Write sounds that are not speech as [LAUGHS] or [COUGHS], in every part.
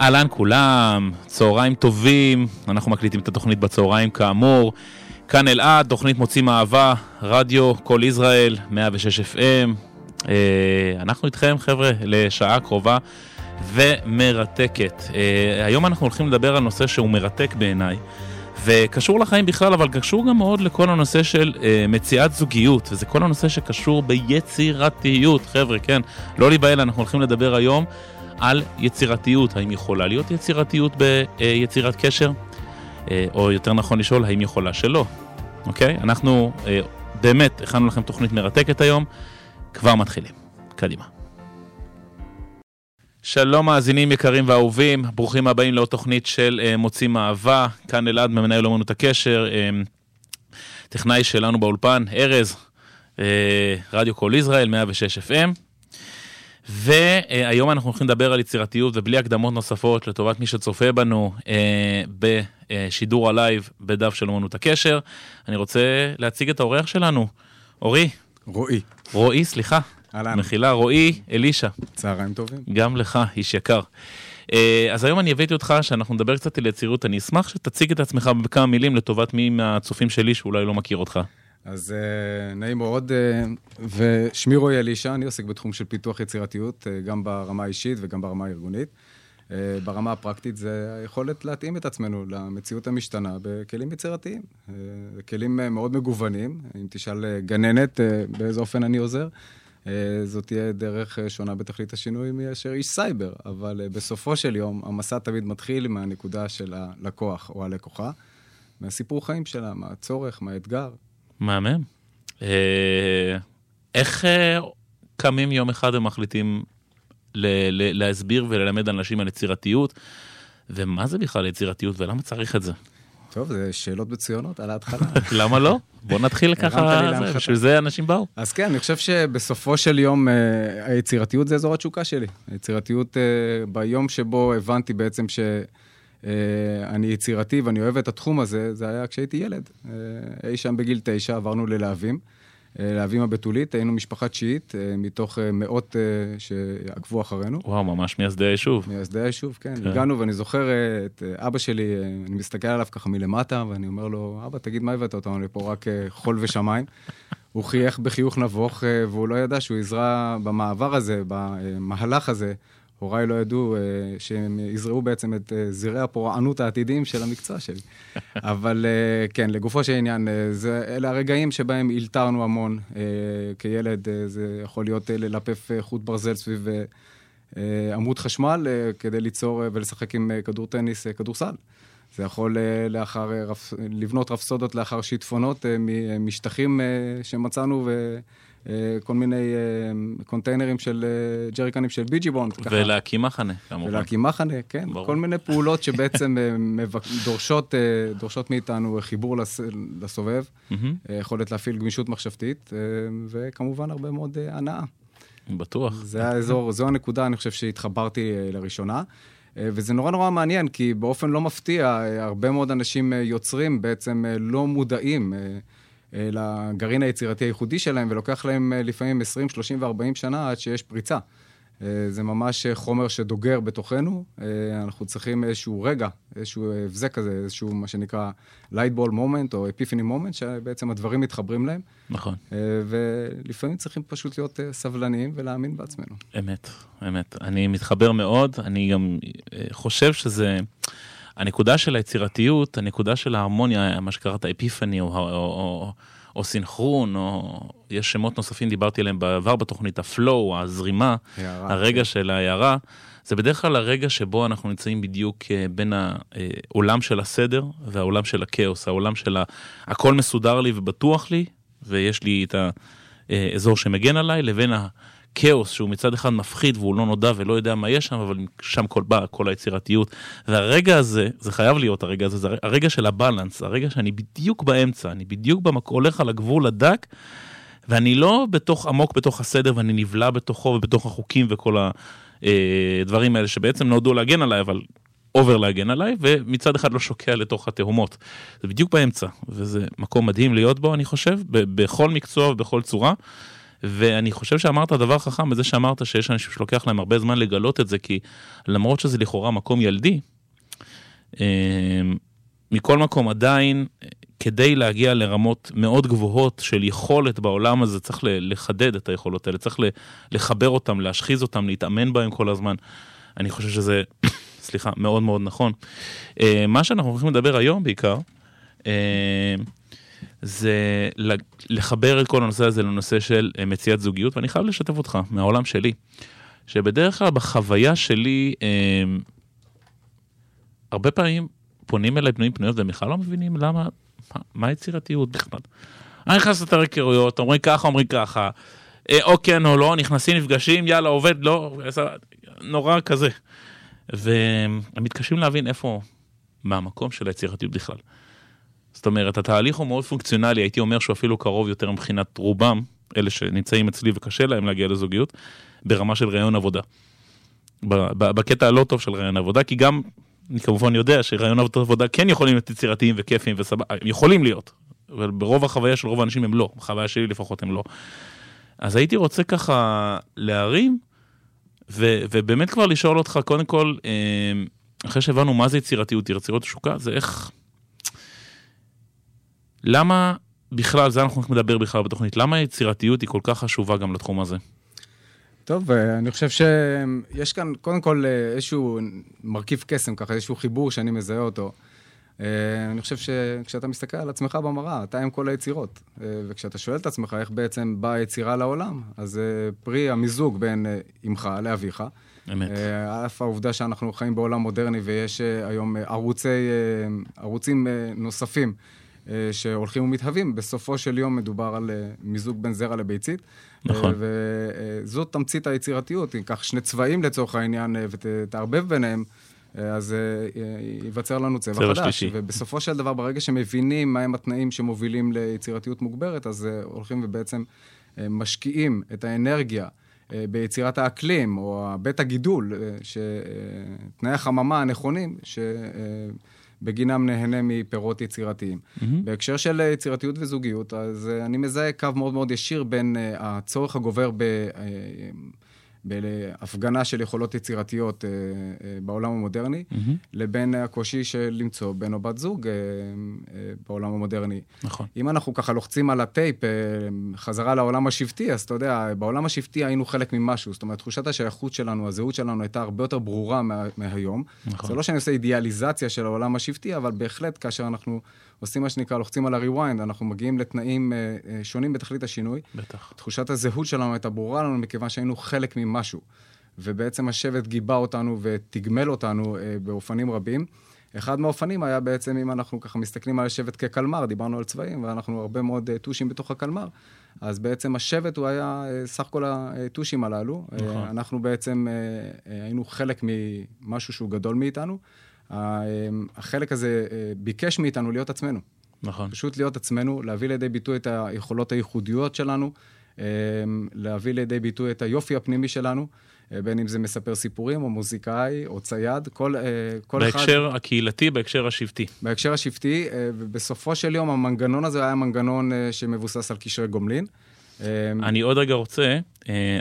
אהלן כולם, צהריים טובים, אנחנו מקליטים את התוכנית בצהריים כאמור. כאן אלעד, תוכנית מוצאים אהבה, רדיו, כל ישראל, 106 FM. אה, אנחנו איתכם חבר'ה לשעה קרובה ומרתקת. אה, היום אנחנו הולכים לדבר על נושא שהוא מרתק בעיניי. וקשור לחיים בכלל, אבל קשור גם מאוד לכל הנושא של אה, מציאת זוגיות, וזה כל הנושא שקשור ביצירתיות, חבר'ה, כן, לא להיבהל, אנחנו הולכים לדבר היום על יצירתיות, האם יכולה להיות יצירתיות ביצירת קשר, אה, או יותר נכון לשאול, האם יכולה שלא, אוקיי? אנחנו אה, באמת הכנו לכם תוכנית מרתקת היום, כבר מתחילים, קדימה. שלום מאזינים יקרים ואהובים, ברוכים הבאים לעוד תוכנית של uh, מוצאים אהבה, כאן אלעד ממנהל אומנות הקשר, uh, טכנאי שלנו באולפן, ארז, רדיו קול ישראל, 106 FM. והיום אנחנו הולכים לדבר על יצירתיות ובלי הקדמות נוספות לטובת מי שצופה בנו uh, בשידור הלייב בדף של אומנות הקשר. אני רוצה להציג את האורח שלנו, אורי. רועי. רועי, סליחה. אהלן. מחילה, רועי אלישע. צהריים טובים. גם לך, איש יקר. אה, אז היום אני הבאתי אותך שאנחנו נדבר קצת על יצירות, אני אשמח שתציג את עצמך בכמה מילים לטובת מי מהצופים שלי שאולי לא מכיר אותך. אז uh, נעים מאוד, uh, ושמי רועי אלישע, אני עוסק בתחום של פיתוח יצירתיות, uh, גם ברמה האישית וגם ברמה הארגונית. Uh, ברמה הפרקטית זה היכולת להתאים את עצמנו למציאות המשתנה בכלים יצירתיים. Uh, כלים uh, מאוד מגוונים, אם תשאל uh, גננת uh, באיזה אופן אני עוזר. אה, זאת תהיה דרך אה, שונה בתכלית השינוי מאשר איש סייבר, אבל אה, בסופו של יום המסע תמיד מתחיל מהנקודה של הלקוח או הלקוחה, מהסיפור חיים שלה, מה הצורך, מה האתגר. מהמם. איך קמים יום אחד ומחליטים להסביר וללמד אנשים על יצירתיות, ומה זה בכלל יצירתיות ולמה צריך את זה? טוב, זה שאלות מצוינות על ההתחלה. [LAUGHS] למה לא? בוא נתחיל ככה, בשביל זה אנשים באו. אז כן, אני חושב שבסופו של יום אה, היצירתיות זה אזור התשוקה שלי. היצירתיות אה, ביום שבו הבנתי בעצם שאני אה, יצירתי ואני אוהב את התחום הזה, זה היה כשהייתי ילד. אי שם בגיל תשע עברנו ללהבים. אה, לאבים הבתולית, היינו משפחה תשיעית, אה, מתוך אה, מאות שעקבו אחרינו. וואו, ממש מייסדי היישוב. מייסדי היישוב, כן. כן. הגענו, ואני זוכר את אבא שלי, אני מסתכל עליו ככה מלמטה, ואני אומר לו, אבא, תגיד, מה הבאת אותנו לפה? רק חול ושמיים. [LAUGHS] הוא חייך בחיוך נבוך, והוא לא ידע שהוא יזרע במעבר הזה, במהלך הזה, הוריי לא ידעו אה, שהם יזרעו בעצם את אה, זרעי הפורענות העתידיים של המקצוע שלי. [LAUGHS] אבל אה, כן, לגופו של עניין, אה, זה, אלה הרגעים שבהם אילתרנו המון. אה, כילד אה, זה יכול להיות אה, ללפף אה, חוט ברזל סביב אה, אה, עמוד חשמל אה, כדי ליצור אה, ולשחק עם אה, כדור טניס, אה, כדורסל. זה יכול אה, לאחר, אה, רפ, לבנות רפסודות לאחר שיטפונות אה, משטחים אה, שמצאנו ו... אה, כל מיני אה, קונטיינרים של אה, ג'ריקנים של ביג'י בונד. ולהקים מחנה, כמובן. ולהקים מחנה, כן. ברור. כל מיני פעולות שבעצם דורשות, דורשות מאיתנו חיבור לסובב, יכולת להפעיל גמישות מחשבתית, וכמובן הרבה מאוד הנאה. בטוח. זה האזור, זו הנקודה, אני חושב שהתחברתי לראשונה. וזה נורא נורא מעניין, כי באופן לא מפתיע, הרבה מאוד אנשים יוצרים בעצם לא מודעים. אה, לגרעין היצירתי הייחודי שלהם, ולוקח להם אה, לפעמים 20, 30 ו-40 שנה עד שיש פריצה. אה, זה ממש חומר שדוגר בתוכנו, אנחנו צריכים איזשהו רגע, איזשהו הבזק כזה, איזשהו מה שנקרא ball moment או epiphany moment, שבעצם הדברים מתחברים להם. נכון. ולפעמים צריכים פשוט להיות סבלניים ולהאמין בעצמנו. אמת, אמת. אני מתחבר מאוד, אני גם חושב שזה... הנקודה של היצירתיות, הנקודה של ההרמוניה, מה שקראת אפיפני או, או, או, או סינכרון, או יש שמות נוספים, דיברתי עליהם בעבר בתוכנית, הפלואו, הזרימה, הערה, הרגע כן. של ההערה, זה בדרך כלל הרגע שבו אנחנו נמצאים בדיוק אה, בין העולם של הסדר והעולם של הכאוס, העולם של ה... הכל מסודר לי ובטוח לי, ויש לי את האזור שמגן עליי, לבין ה... כאוס שהוא מצד אחד מפחיד והוא לא נודע ולא יודע מה יש שם, אבל שם כל בא כל היצירתיות. והרגע הזה, זה חייב להיות הרגע הזה, זה הרגע של הבלנס, הרגע שאני בדיוק באמצע, אני בדיוק במק... הולך על הגבול הדק, ואני לא בתוך עמוק בתוך הסדר ואני נבלע בתוכו ובתוך החוקים וכל הדברים אה, האלה שבעצם נועדו להגן עליי, אבל אובר להגן עליי, ומצד אחד לא שוקע לתוך התהומות. זה בדיוק באמצע, וזה מקום מדהים להיות בו, אני חושב, בכל מקצוע ובכל צורה. ואני חושב שאמרת דבר חכם בזה שאמרת שיש אנשים שלוקח להם הרבה זמן לגלות את זה, כי למרות שזה לכאורה מקום ילדי, מכל מקום עדיין, כדי להגיע לרמות מאוד גבוהות של יכולת בעולם הזה, צריך לחדד את היכולות האלה, צריך לחבר אותם, להשחיז אותם, להתאמן בהם כל הזמן. אני חושב שזה, [COUGHS] סליחה, מאוד מאוד נכון. אה, מה שאנחנו הולכים לדבר היום בעיקר, אה, זה לחבר את כל הנושא הזה לנושא של אה, מציאת זוגיות, ואני חייב לשתף אותך מהעולם שלי, שבדרך כלל בחוויה שלי, הרבה פעמים פונים אליי בנויים פנויות והם בכלל לא מבינים למה, מה, מה יצירתיות בכלל. אני נכנס לתר היכרויות, אומרים ככה, אומרים ככה, או כן או לא, נכנסים, נפגשים, יאללה, עובד, לא, נורא כזה. והם מתקשים להבין איפה, מה המקום של היצירתיות בכלל. זאת אומרת, התהליך הוא מאוד פונקציונלי, הייתי אומר שהוא אפילו קרוב יותר מבחינת רובם, אלה שנמצאים אצלי וקשה להם להגיע לזוגיות, ברמה של ראיון עבודה. בקטע הלא טוב של ראיון עבודה, כי גם, אני כמובן יודע שראיון עבודה כן יכולים להיות יצירתיים וכיפיים וסבבה, יכולים להיות, אבל ברוב החוויה של רוב האנשים הם לא, בחוויה שלי לפחות הם לא. אז הייתי רוצה ככה להרים ו, ובאמת כבר לשאול אותך, קודם כל, אה, אחרי שהבנו מה זה יצירתיות, יצירות תשוקה, זה איך... למה בכלל, זה אנחנו נדבר בכלל בתוכנית, למה היצירתיות היא כל כך חשובה גם לתחום הזה? טוב, אה, אני חושב שיש כאן קודם כל אה, איזשהו מרכיב קסם, ככה איזשהו חיבור שאני מזהה אותו. אה, אני חושב שכשאתה מסתכל על עצמך במראה, אתה עם כל היצירות. וכשאתה שואל את עצמך איך בעצם באה היצירה לעולם, אז זה פרי המיזוג בין אמך לאביך. אמת. על אף העובדה שאנחנו חיים בעולם מודרני ויש היום ערוצי, ערוצים נוספים שהולכים ומתהווים, בסופו של יום מדובר על מיזוג בין זרע לביצית. נכון. וזאת תמצית היצירתיות, אם קח שני צבעים לצורך העניין ותערבב ביניהם. אז אה, ייווצר לנו צבע, צבע חדש. שלישי. ובסופו של דבר, ברגע שמבינים מהם התנאים שמובילים ליצירתיות מוגברת, אז אה, הולכים ובעצם אה, משקיעים את האנרגיה ביצירת האקלים, או בית הגידול, תנאי החממה הנכונים, שבגינם נהנה מפירות יצירתיים. Mm-hmm. בהקשר של יצירתיות וזוגיות, אז אני מזהה קו מאוד מאוד ישיר בין הצורך הגובר ב... בהפגנה של יכולות יצירתיות אה, אה, בעולם המודרני, mm-hmm. לבין הקושי של למצוא בן או בת זוג אה, בעולם המודרני. נכון. אם אנחנו ככה לוחצים על הטייפ חזרה לעולם השבטי, אז אתה יודע, בעולם השבטי היינו חלק ממשהו. זאת אומרת, תחושת השייכות שלנו, הזהות שלנו הייתה הרבה יותר ברורה מה, מהיום. נכון. זה לא שאני עושה אידיאליזציה של העולם השבטי, אבל בהחלט כאשר אנחנו... עושים מה שנקרא, לוחצים על ה-rewind, אנחנו מגיעים לתנאים אה, אה, שונים בתכלית השינוי. בטח. תחושת הזהות שלנו הייתה ברורה לנו מכיוון שהיינו חלק ממשהו. ובעצם השבט גיבה אותנו ותגמל אותנו אה, באופנים רבים. אחד מהאופנים היה בעצם, אם אנחנו ככה מסתכלים על השבט כקלמר, דיברנו על צבעים, ואנחנו הרבה מאוד טושים בתוך הקלמר, אז בעצם השבט הוא היה סך כל הטושים הללו. נכון. אנחנו בעצם היינו חלק ממשהו שהוא גדול מאיתנו. החלק הזה אה, ביקש מאיתנו להיות עצמנו. נכון. פשוט להיות עצמנו, להביא לידי ביטוי את היכולות הייחודיות שלנו, להביא לידי ביטוי את היופי הפנימי שלנו, אה, בין אם זה מספר סיפורים, או מוזיקאי, או צייד, כל, אה, כל בהקשר אחד... בהקשר הקהילתי, בהקשר השבטי. בהקשר השבטי, ובסופו של יום המנגנון הזה היה מנגנון שמבוסס על קשרי גומלין. אני עוד רגע רוצה,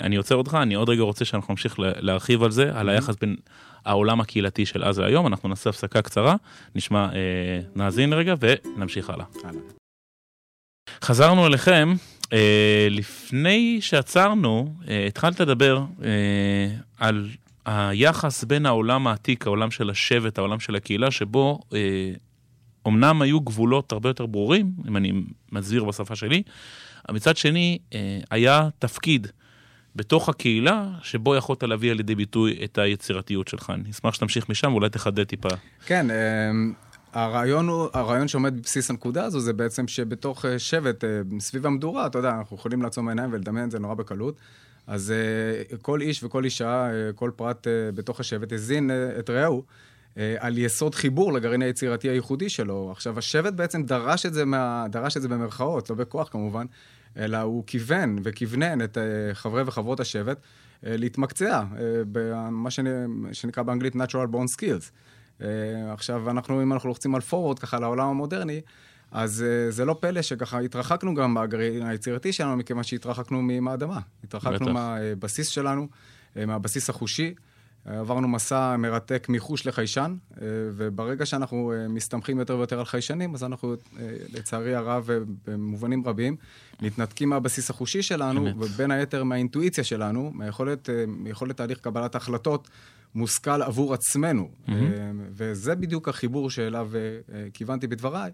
אני עוצר אותך, אני עוד רגע רוצה שאנחנו נמשיך להרחיב על זה, על היחס בין העולם הקהילתי של אז והיום. אנחנו נעשה הפסקה קצרה, נשמע, אה, נאזין רגע ונמשיך הלאה. חזרנו אליכם. אה, לפני שעצרנו, אה, התחלת לדבר אה, על היחס בין העולם העתיק, העולם של השבט, העולם של הקהילה, שבו אה, אמנם היו גבולות הרבה יותר ברורים, אם אני מסביר בשפה שלי, אבל מצד שני אה, היה תפקיד בתוך הקהילה, שבו יכולת להביא על ידי ביטוי את היצירתיות שלך. אני אשמח שתמשיך משם, ואולי תחדד טיפה. כן, אמ, הרעיון, הוא, הרעיון שעומד בבסיס הנקודה הזו, זה בעצם שבתוך אה, שבט, אה, סביב המדורה, אתה יודע, אנחנו יכולים לעצום עיניים ולדמיין את זה נורא בקלות. אז אה, כל איש וכל אישה, כל פרט בתוך השבט, הזין את רעהו. על יסוד חיבור לגרעין היצירתי הייחודי שלו. עכשיו, השבט בעצם דרש את זה, מה, דרש את זה במרכאות, לא בכוח כמובן, אלא הוא כיוון וכוונן את אה, חברי וחברות השבט אה, להתמקצע אה, במה שנקרא באנגלית Natural Born Skills. עכשיו, אנחנו, אם אנחנו לוחצים על forward ככה לעולם המודרני, אז זה לא פלא שככה התרחקנו גם מהגרעין היצירתי שלנו, מכיוון שהתרחקנו מהאדמה. התרחקנו מהבסיס שלנו, מהבסיס החושי. עברנו מסע מרתק מחוש לחיישן, וברגע שאנחנו מסתמכים יותר ויותר על חיישנים, אז אנחנו, לצערי הרב, במובנים רבים, מתנתקים מהבסיס החושי שלנו, באמת. ובין היתר מהאינטואיציה שלנו, מיכולת, מיכולת תהליך קבלת החלטות מושכל עבור עצמנו. Mm-hmm. וזה בדיוק החיבור שאליו כיוונתי בדבריי.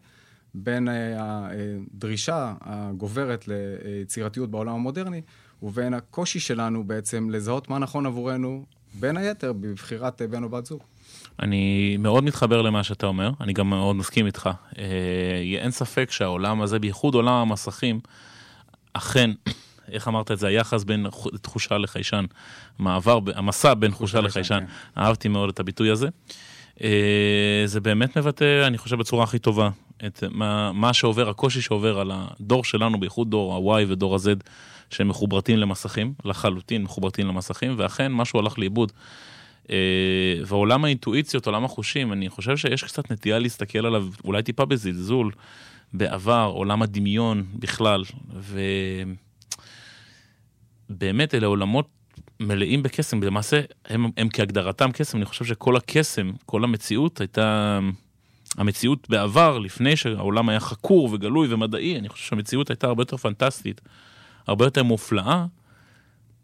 בין הדרישה הגוברת ליצירתיות בעולם המודרני, ובין הקושי שלנו בעצם לזהות מה נכון עבורנו בין היתר בבחירת בן או בת זוג. אני מאוד מתחבר למה שאתה אומר, אני גם מאוד מסכים איתך. אה, אין ספק שהעולם הזה, בייחוד עולם המסכים, אכן, [COUGHS] איך אמרת את זה, היחס בין תחושה לחיישן, מעבר, המסע בין תחושה לחיישן, כן. אהבתי מאוד את הביטוי הזה. אה, זה באמת מבטא, אני חושב, בצורה הכי טובה, את מה, מה שעובר, הקושי שעובר על הדור שלנו, בייחוד דור ה-Y ודור ה-Z, שהם מחוברתים למסכים, לחלוטין מחוברתים למסכים, ואכן משהו הלך לאיבוד. אה, ועולם האינטואיציות, עולם החושים, אני חושב שיש קצת נטייה להסתכל עליו אולי טיפה בזלזול, בעבר, עולם הדמיון בכלל, ובאמת אלה עולמות מלאים בקסם, למעשה הם, הם כהגדרתם קסם, אני חושב שכל הקסם, כל המציאות הייתה, המציאות בעבר, לפני שהעולם היה חקור וגלוי ומדעי, אני חושב שהמציאות הייתה הרבה יותר פנטסטית. הרבה יותר מופלאה,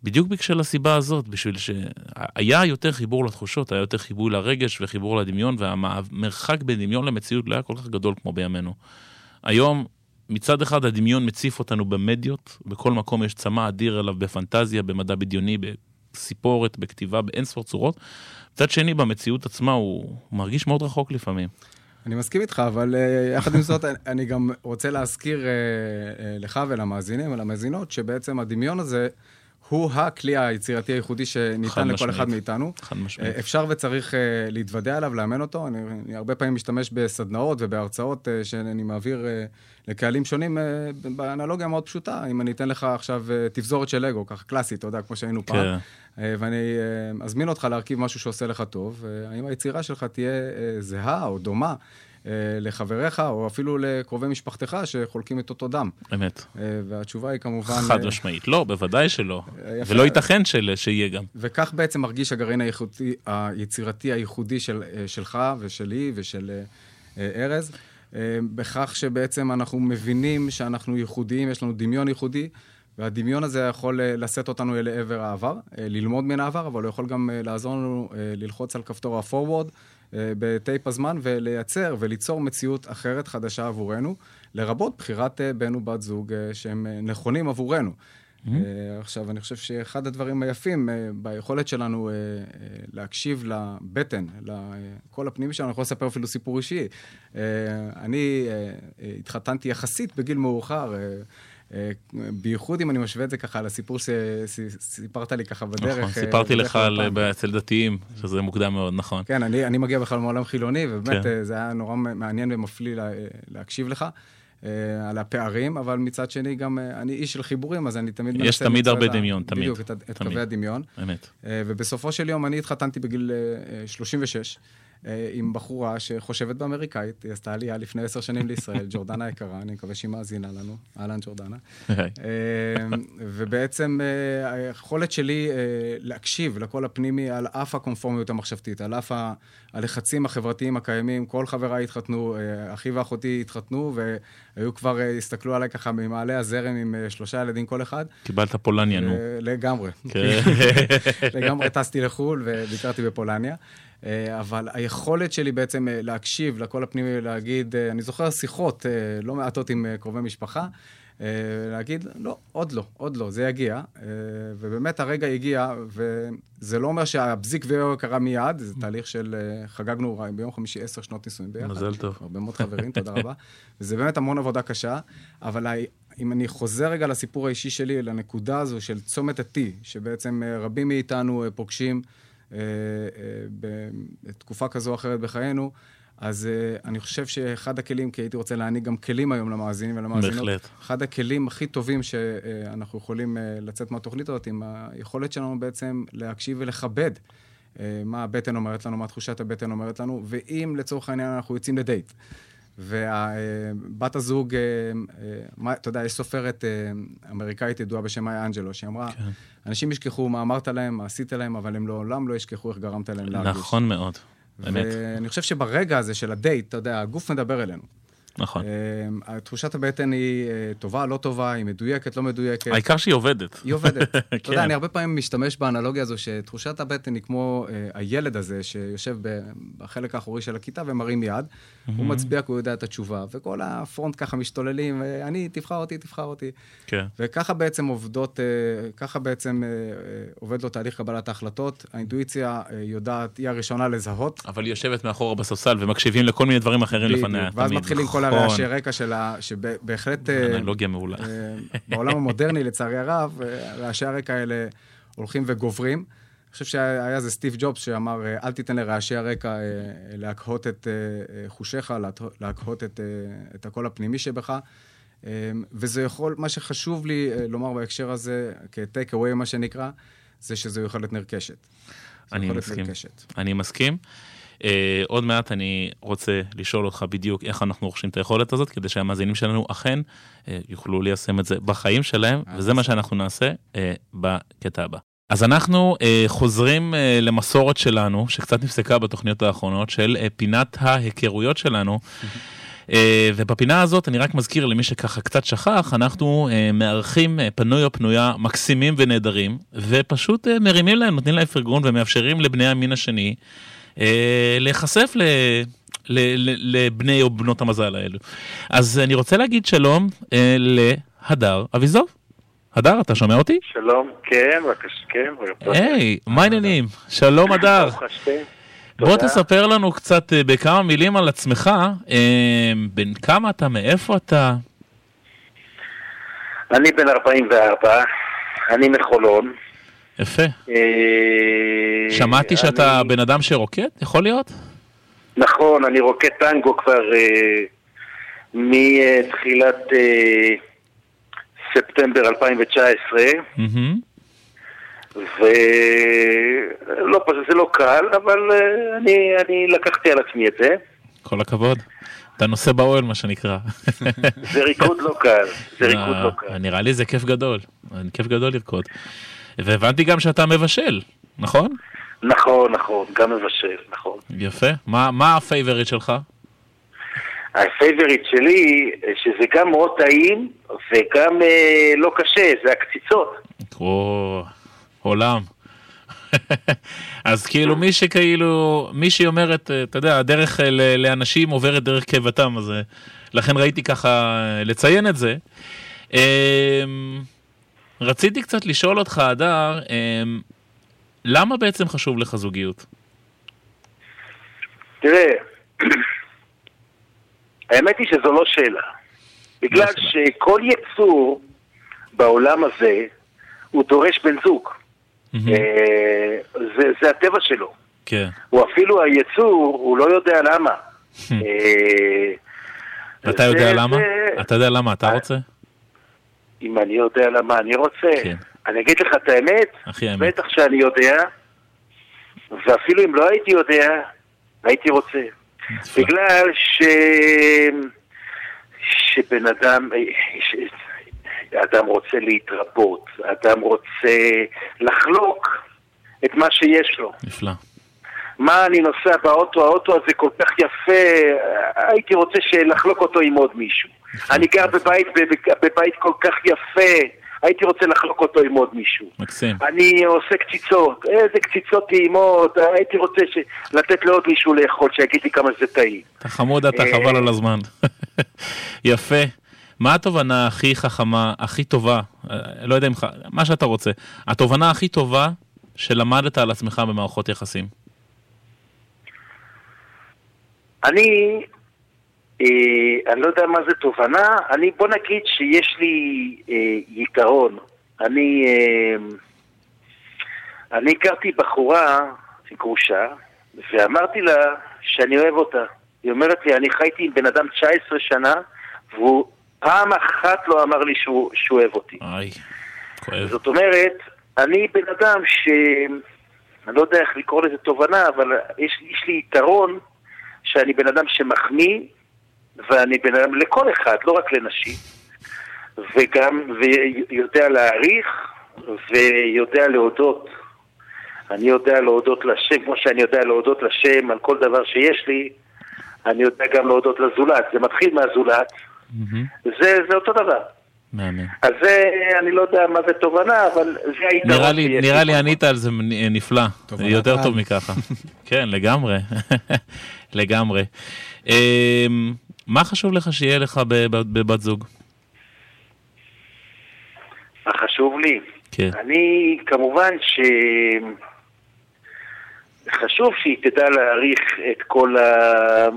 בדיוק בשביל הסיבה הזאת, בשביל שהיה יותר חיבור לתחושות, היה יותר חיבור לרגש וחיבור לדמיון, והמרחק בין דמיון למציאות לא היה כל כך גדול כמו בימינו. היום, מצד אחד הדמיון מציף אותנו במדיות, בכל מקום יש צמא אדיר אליו בפנטזיה, במדע בדיוני, בסיפורת, בכתיבה, באינספור צורות. מצד שני, במציאות עצמה הוא מרגיש מאוד רחוק לפעמים. אני מסכים איתך, אבל uh, יחד עם זאת, [LAUGHS] אני גם רוצה להזכיר uh, uh, לך ולמאזינים ולמאזינות, שבעצם הדמיון הזה הוא הכלי היצירתי הייחודי שניתן לכל משמעית. אחד מאיתנו. חד משמעית. אפשר וצריך uh, להתוודע עליו, לאמן אותו. אני, אני הרבה פעמים משתמש בסדנאות ובהרצאות uh, שאני מעביר לקהלים שונים באנלוגיה מאוד פשוטה. אם אני אתן לך עכשיו תפזורת של לגו, ככה קלאסית, אתה יודע, כמו שהיינו כן. פעם. אה, ואני אה, אזמין אותך להרכיב משהו שעושה לך טוב, האם היצירה שלך תהיה אה, זהה או דומה לחבריך, או אפילו לקרובי משפחתך שחולקים את אותו דם. אמת. והתשובה היא כמובן... חד משמעית, לא, בוודאי שלא. יפה. ולא ייתכן של, שיהיה גם. וכך בעצם מרגיש הגרעין היצירתי הייחודי של, שלך ושלי ושל ארז. בכך שבעצם אנחנו מבינים שאנחנו ייחודיים, יש לנו דמיון ייחודי, והדמיון הזה יכול אה, לשאת אותנו אל עבר העבר, אה, ללמוד מן העבר, אבל הוא יכול גם אה, לעזור לנו ללחוץ על כפתור ה-forward בטייפ הזמן ולייצר וליצור מציאות אחרת, חדשה עבורנו, לרבות בחירת בן ובת זוג שהם נכונים עבורנו. Mm-hmm. עכשיו, אני חושב שאחד הדברים היפים ביכולת שלנו להקשיב לבטן, לקול הפנימי שלנו, אני יכול לספר אפילו סיפור אישי. אני התחתנתי יחסית בגיל מאוחר. בייחוד אם אני משווה את זה ככה לסיפור שסיפרת לי ככה בדרך. נכון, סיפרתי לך אצל דתיים, שזה מוקדם מאוד, נכון. כן, אני, אני מגיע בכלל מעולם חילוני, ובאמת כן. זה היה נורא מעניין ומפליא לה, להקשיב לך. על הפערים, אבל מצד שני גם אני איש של חיבורים, אז אני תמיד מנסה... יש תמיד הרבה דמיון, תמיד. בדיוק, את, את קווי הדמיון. אמת. ובסופו של יום אני התחתנתי בגיל 36. אה, עם בחורה שחושבת באמריקאית, היא עשתה עלייה לפני עשר שנים לישראל, [LAUGHS] ג'ורדנה יקרה, אני מקווה שהיא מאזינה לנו. אהלן, ג'ורדנה. אה, ובעצם אה, היכולת שלי להקשיב לקול הפנימי על אף הקונפורמיות המחשבתית, על אף הלחצים החברתיים הקיימים, כל חבריי התחתנו, אחי ואחותי התחתנו, והיו כבר, הסתכלו עליי ככה ממעלה הזרם עם שלושה ילדים כל אחד. קיבלת פולניה, נו. לגמרי. כן. [LAUGHS] לגמרי טסתי לחו"ל וביקרתי בפולניה. אה, אבל היכולת שלי בעצם אה, להקשיב לקול הפנימי ולהגיד, אה, אני זוכר שיחות לא מעטות עם קרובי משפחה, להגיד, לא, עוד לא, עוד לא, זה יגיע. ובאמת הרגע הגיע, וזה לא אומר שהבזיק ויו קרה מיד, זה תהליך של, חגגנו ביום חמישי עשר שנות נישואים ביחד. מזל טוב. הרבה מאוד חברים, תודה רבה. [LAUGHS] וזה באמת המון עבודה קשה, אבל אם אני חוזר רגע לסיפור האישי שלי, לנקודה הזו של צומת ה-T, שבעצם רבים מאיתנו פוגשים, בתקופה כזו או אחרת בחיינו, אז uh, אני חושב שאחד הכלים, כי הייתי רוצה להעניק גם כלים היום למאזינים ולמאזינות, בהחלט. אחד הכלים הכי טובים שאנחנו יכולים uh, לצאת מהתוכנית הזאת, עם היכולת שלנו בעצם להקשיב ולכבד uh, מה הבטן אומרת לנו, מה תחושת הבטן אומרת לנו, ואם לצורך העניין אנחנו יוצאים לדייט, ובת הזוג, אתה יודע, יש סופרת אמריקאית ידועה בשם מאיה אנג'לו, שהיא אמרה, כן. אנשים ישכחו מה אמרת להם, מה עשית להם, אבל הם לעולם לא ישכחו איך גרמת להם להרגיש. נכון מאוד. באמת. ואני חושב שברגע הזה של הדייט, אתה יודע, הגוף מדבר אלינו. נכון. אה, תחושת הבטן היא אה, טובה, לא טובה, היא מדויקת, לא מדויקת. העיקר שהיא עובדת. היא עובדת. [LAUGHS] אתה יודע, כן. אני הרבה פעמים משתמש באנלוגיה הזו שתחושת הבטן היא כמו אה, הילד הזה שיושב בחלק האחורי של הכיתה ומרים יד, הוא מצביע כי הוא יודע את התשובה, וכל הפרונט ככה משתוללים, אני, תבחר אותי, תבחר אותי. כן. וככה בעצם עובדות, ככה בעצם עובד לו תהליך קבלת ההחלטות. האינטואיציה יודעת, היא הראשונה לזהות. אבל היא יושבת מאחורה בספסל ומקשיבים לכל מיני דברים אחרים לפניה. ואז מתחילים כל כל הרעשי נכון. רקע שלה, שבהחלט... אה, אנלוגיה מעולה. אה, בעולם המודרני, לצערי הרב, אה, רעשי הרקע האלה הולכים וגוברים. אני חושב שהיה זה סטיב ג'ובס שאמר, אל תיתן לרעשי הרקע להקהות את חושיך, להקהות את, את הקול הפנימי שבך. וזה יכול, מה שחשוב לי לומר בהקשר הזה, כ-take away מה שנקרא, זה שזו יכולת נרכשת. אני מסכים. נרכשת. אני מסכים. Uh, עוד מעט אני רוצה לשאול אותך בדיוק איך אנחנו רוכשים את היכולת הזאת, כדי שהמאזינים שלנו אכן uh, יוכלו ליישם את זה בחיים שלהם, אה, וזה מה שאנחנו נעשה uh, בקטע הבא. אז אנחנו uh, חוזרים uh, למסורת שלנו, שקצת נפסקה בתוכניות האחרונות, של uh, פינת ההיכרויות שלנו. Uh, [LAUGHS] ובפינה הזאת אני רק מזכיר למי שככה קצת שכח, אנחנו uh, מארחים פנוי או פנויה מקסימים ונהדרים, ופשוט מרימים להם, נותנים להם פרגון ומאפשרים לבני המין השני אה, להיחשף ל... לבני או בנות המזל האלו. אז אני רוצה להגיד שלום אה, להדר אביזוב. הדר, אתה שומע אותי? שלום, כן, בבקשה, כן. היי, מה העניינים? שלום הדר. בוא תספר לנו קצת אה, בכמה מילים על עצמך, בן כמה אתה, מאיפה אתה? אני בן 44, אני מחולון. יפה. אה, שמעתי שאתה בן אדם שרוקד, יכול להיות? נכון, אני רוקד טנגו כבר אה, מתחילת אה, ספטמבר 2019. ולא, זה לא קל, אבל אני, אני לקחתי על עצמי את זה. כל הכבוד. אתה נושא באוהל מה שנקרא. זה ריקוד לא קל, זה [LAUGHS] ריקוד לא קל. נראה לי זה כיף גדול, כיף גדול לרקוד. והבנתי גם שאתה מבשל, נכון? נכון, נכון, גם מבשל, נכון. יפה. מה, מה ה favorite שלך? ה favorite שלי, שזה גם מאוד טעים וגם אה, לא קשה, זה הקציצות. או, עולם. [LAUGHS] אז כאילו מי שכאילו, מי שהיא אומרת, אתה יודע, הדרך אה, לאנשים עוברת דרך קיבתם, אז אה, לכן ראיתי ככה אה, לציין את זה. רציתי קצת לשאול אותך, הדר, אמ, למה בעצם חשוב לך זוגיות? תראה, האמת היא שזו לא שאלה. בגלל שכל יצור בעולם הזה, הוא דורש בן זוג. אה, זה, זה הטבע שלו. כן. הוא אפילו היצור, הוא לא יודע למה. אה, אתה יודע למה? אתה יודע למה אתה רוצה? אם אני יודע למה אני רוצה. כן. אני אגיד לך את האמת, בטח שאני יודע, ואפילו אם לא הייתי יודע, הייתי רוצה. בגלל ש... שבן אדם, ש... אדם רוצה להתרבות, אדם רוצה לחלוק את מה שיש לו. נפלא. מה אני נוסע באוטו, האוטו הזה כל כך יפה, הייתי רוצה לחלוק אותו עם עוד מישהו. אני גר בבית, בבית כל כך יפה, הייתי רוצה לחלוק אותו עם עוד מישהו. מקסים. אני עושה קציצות, איזה קציצות טעימות, הייתי רוצה ש... לתת לעוד מישהו לאכול, שיגיד לי כמה זה טעים. אתה חמוד אתה, אה, חבל על הזמן. [LAUGHS] יפה. מה התובנה הכי חכמה, הכי טובה, אה, לא יודע אם, מה שאתה רוצה, התובנה הכי טובה שלמדת על עצמך במערכות יחסים? אני אה, אני לא יודע מה זה תובנה, אני, בוא נגיד שיש לי אה, יתרון. אני, אה, אני הכרתי בחורה, גרושה, ואמרתי לה שאני אוהב אותה. היא אומרת לי, אני חייתי עם בן אדם 19 שנה, והוא פעם אחת לא אמר לי שהוא, שהוא אוהב אותי. איי, כואב. זאת אומרת, אני בן אדם ש... אני לא יודע איך לקרוא לזה תובנה, אבל יש, יש לי יתרון שאני בן אדם שמחמיא, ואני בן אדם לכל אחד, לא רק לנשים, וגם, ויודע להעריך, ויודע להודות. אני יודע להודות לשם, כמו שאני יודע להודות לשם על כל דבר שיש לי, אני יודע גם להודות לזולת. זה מתחיל מהזולת, mm-hmm. זה, זה אותו דבר. מאמן. אז זה, אני לא יודע מה זה תובנה, אבל זה היתרון נראה לי, נראה לי ענית על זה נפלא, יותר טוב מככה. [LAUGHS] כן, לגמרי, [LAUGHS] לגמרי. אמ, מה חשוב לך שיהיה לך בבת זוג? מה חשוב לי? כן. אני, כמובן ש... חשוב שהיא תדע להעריך את כל ה...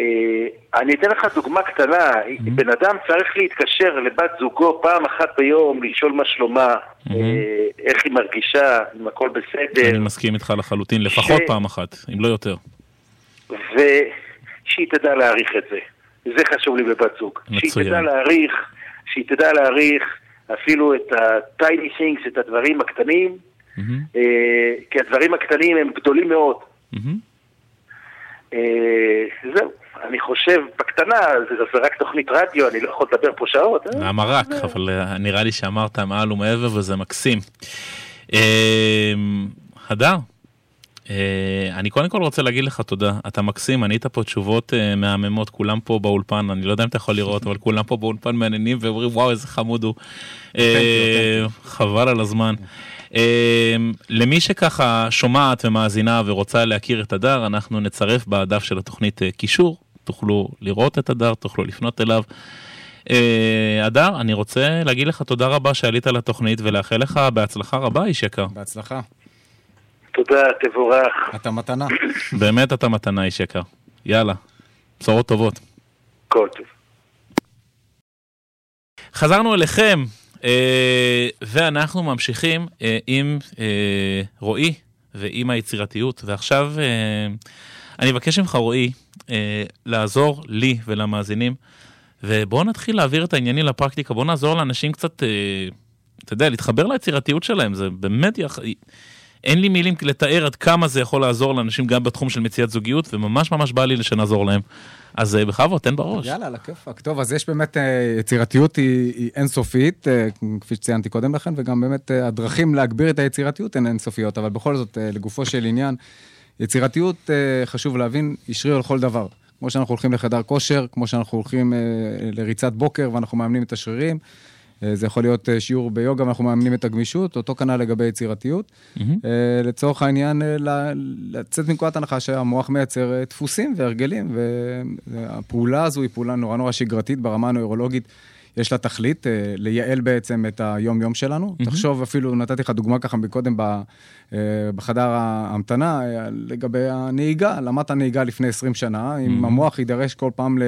אה, אני אתן לך דוגמה קטנה, mm-hmm. בן אדם צריך להתקשר לבת זוגו פעם אחת ביום, לשאול מה שלומה, mm-hmm. איך היא מרגישה, אם הכל בסדר. אני מסכים איתך לחלוטין, לפחות ש... פעם אחת, אם לא יותר. ושהיא תדע להעריך את זה. זה חשוב לי בבת זוג. מצוין. שהיא תדע להעריך, שהיא תדע להעריך אפילו את ה-tiny things, את הדברים הקטנים, mm-hmm. כי הדברים הקטנים הם גדולים מאוד. Mm-hmm. זהו. אני חושב, בקטנה, זה, זה רק תוכנית רדיו, אני לא יכול לדבר פה שעות. אה? למה רק? אבל אה, נראה לי שאמרת מעל ומעבר וזה מקסים. הדר, אני קודם כל רוצה להגיד לך תודה, אתה מקסים, ענית פה תשובות מהממות, כולם פה באולפן, אני לא יודע אם אתה יכול לראות, אבל כולם פה באולפן מעניינים ואומרים וואו איזה חמוד הוא. חבל על הזמן. למי שככה שומעת ומאזינה ורוצה להכיר את הדר, אנחנו נצרף בדף של התוכנית קישור תוכלו לראות את הדר, תוכלו לפנות אליו. אה, הדר, אני רוצה להגיד לך תודה רבה שעלית לתוכנית ולאחל לך בהצלחה רבה, איש יקר. בהצלחה. תודה, תבורך. אתה מתנה. באמת אתה מתנה, איש יקר. יאללה, בשורות טובות. כל טוב. חזרנו אליכם, אה, ואנחנו ממשיכים אה, עם רועי ועם היצירתיות, ועכשיו אני מבקש ממך, רועי, אה, לעזור לי ולמאזינים, ובואו נתחיל להעביר את העניינים לפרקטיקה, בואו נעזור לאנשים קצת, אה, אתה יודע, להתחבר ליצירתיות שלהם, זה באמת, יח... אין לי מילים לתאר עד כמה זה יכול לעזור לאנשים גם בתחום של מציאת זוגיות, וממש ממש בא לי שנעזור להם. אז אה, בכבוד, תן בראש. יאללה, על הכיפאק. טוב, אז יש באמת, אה, יצירתיות היא, היא אינסופית, אה, כפי שציינתי קודם לכן, וגם באמת הדרכים להגביר את היצירתיות הן אינסופיות, אבל בכל זאת, לגופו של עניין, יצירתיות, חשוב להבין, היא שריר לכל דבר. כמו שאנחנו הולכים לחדר כושר, כמו שאנחנו הולכים לריצת בוקר ואנחנו מאמנים את השרירים. אה, זה יכול להיות שיעור ביוגה ואנחנו מאמנים את הגמישות, אותו כנ"ל לגבי יצירתיות. Mm-hmm. לצורך העניין, לצאת מנקודת הנחה שהמוח מייצר דפוסים והרגלים, והפעולה הזו היא פעולה נורא נורא שגרתית ברמה הנוירולוגית. יש לה תכלית, אה, לייעל בעצם את היום-יום שלנו. Mm-hmm. תחשוב אפילו, נתתי לך דוגמה ככה מקודם אה, בחדר ההמתנה, אה, לגבי הנהיגה, למדת נהיגה לפני 20 שנה, mm-hmm. אם המוח יידרש כל פעם ל...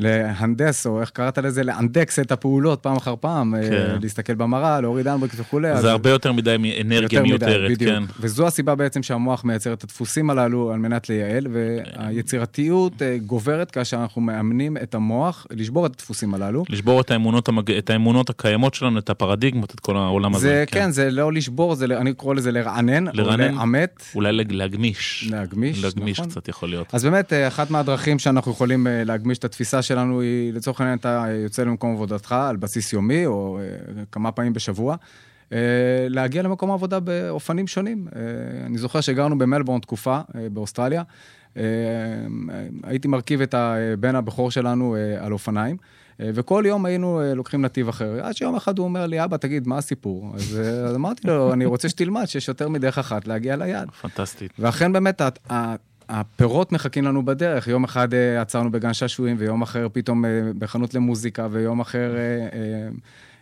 להנדס, או איך קראת לזה? לאנדקס את הפעולות פעם אחר פעם, אה, כן. להסתכל במראה, להוריד אנברקס וכולי. זה אז... הרבה יותר מדי אנרגיה מיותרת, בדיוק. כן. וזו הסיבה בעצם שהמוח מייצר את הדפוסים הללו על מנת לייעל, והיצירתיות אה, גוברת כאשר אנחנו מאמנים את המוח לשבור את הדפוסים הללו. לשבור את האמונות, המג... את האמונות הקיימות שלנו, את הפרדיגמות, את כל העולם הזה. זה, כן. כן, זה לא לשבור, זה, אני קורא לזה לרענן, לרענן, או לאמת. אולי להגמיש. להגמיש, להגמיש נכון. קצת יכול להיות. אז באמת, אה, אחת מהדרכים שאנחנו יכולים להגמיש את התפיסה שלנו היא, לצורך העניין, אתה יוצא למקום עבודתך על בסיס יומי, או אה, כמה פעמים בשבוע, אה, להגיע למקום העבודה באופנים שונים. אה, אני זוכר שגרנו במלבורן תקופה, באוסטרליה. הייתי מרכיב את הבן הבכור שלנו על אופניים. וכל יום היינו לוקחים נתיב אחר. עד שיום אחד הוא אומר לי, אבא, תגיד, מה הסיפור? אז, אז אמרתי לו, אני רוצה שתלמד שיש יותר מדרך אחת להגיע ליעד. פנטסטית. ואכן באמת, הפירות מחכים לנו בדרך. יום אחד uh, עצרנו בגן שעשועים, ויום אחר פתאום uh, בחנות למוזיקה, ויום אחר uh,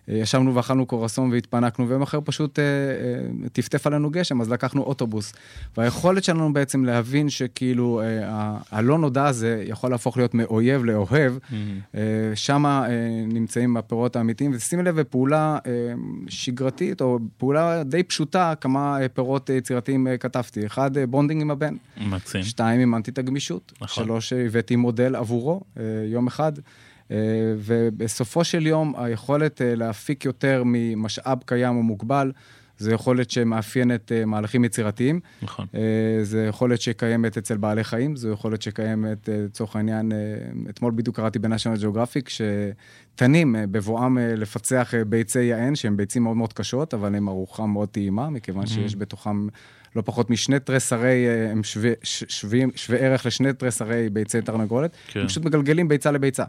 ישבנו ואכלנו קורסון והתפנקנו, ויום אחר פשוט uh, uh, טפטף עלינו גשם, אז לקחנו אוטובוס. והיכולת שלנו בעצם להבין שכאילו uh, הלא נודע הזה יכול להפוך להיות מאויב לאוהב, mm-hmm. uh, שם uh, נמצאים הפירות האמיתיים. ושימי לב, פעולה uh, שגרתית, או פעולה די פשוטה, כמה uh, פירות יצירתיים uh, כתבתי. אחד, uh, bonding עם הבן. מקסים. שתיים, אימנתי את הגמישות. נכון. שלוש, הבאתי מודל עבורו, uh, יום אחד. אה, ובסופו של יום, היכולת אה, להפיק יותר ממשאב קיים או מוגבל, זו יכולת שמאפיינת uh, מהלכים יצירתיים. נכון. זו יכולת שקיימת אצל בעלי חיים, זו יכולת שקיימת, לצורך העניין, אתמול בדיוק קראתי ב National Geographic, שתנים בבואם לפצח ביצי יען, שהן ביצים מאוד מאוד קשות, אבל הן ארוחה מאוד טעימה, מכיוון mm-hmm. שיש בתוכם לא פחות משני תרסרי, הם שווי, שווי, שווי ערך לשני תרסרי ביצי תרנגולת. כן. הם פשוט מגלגלים ביצה לביצה.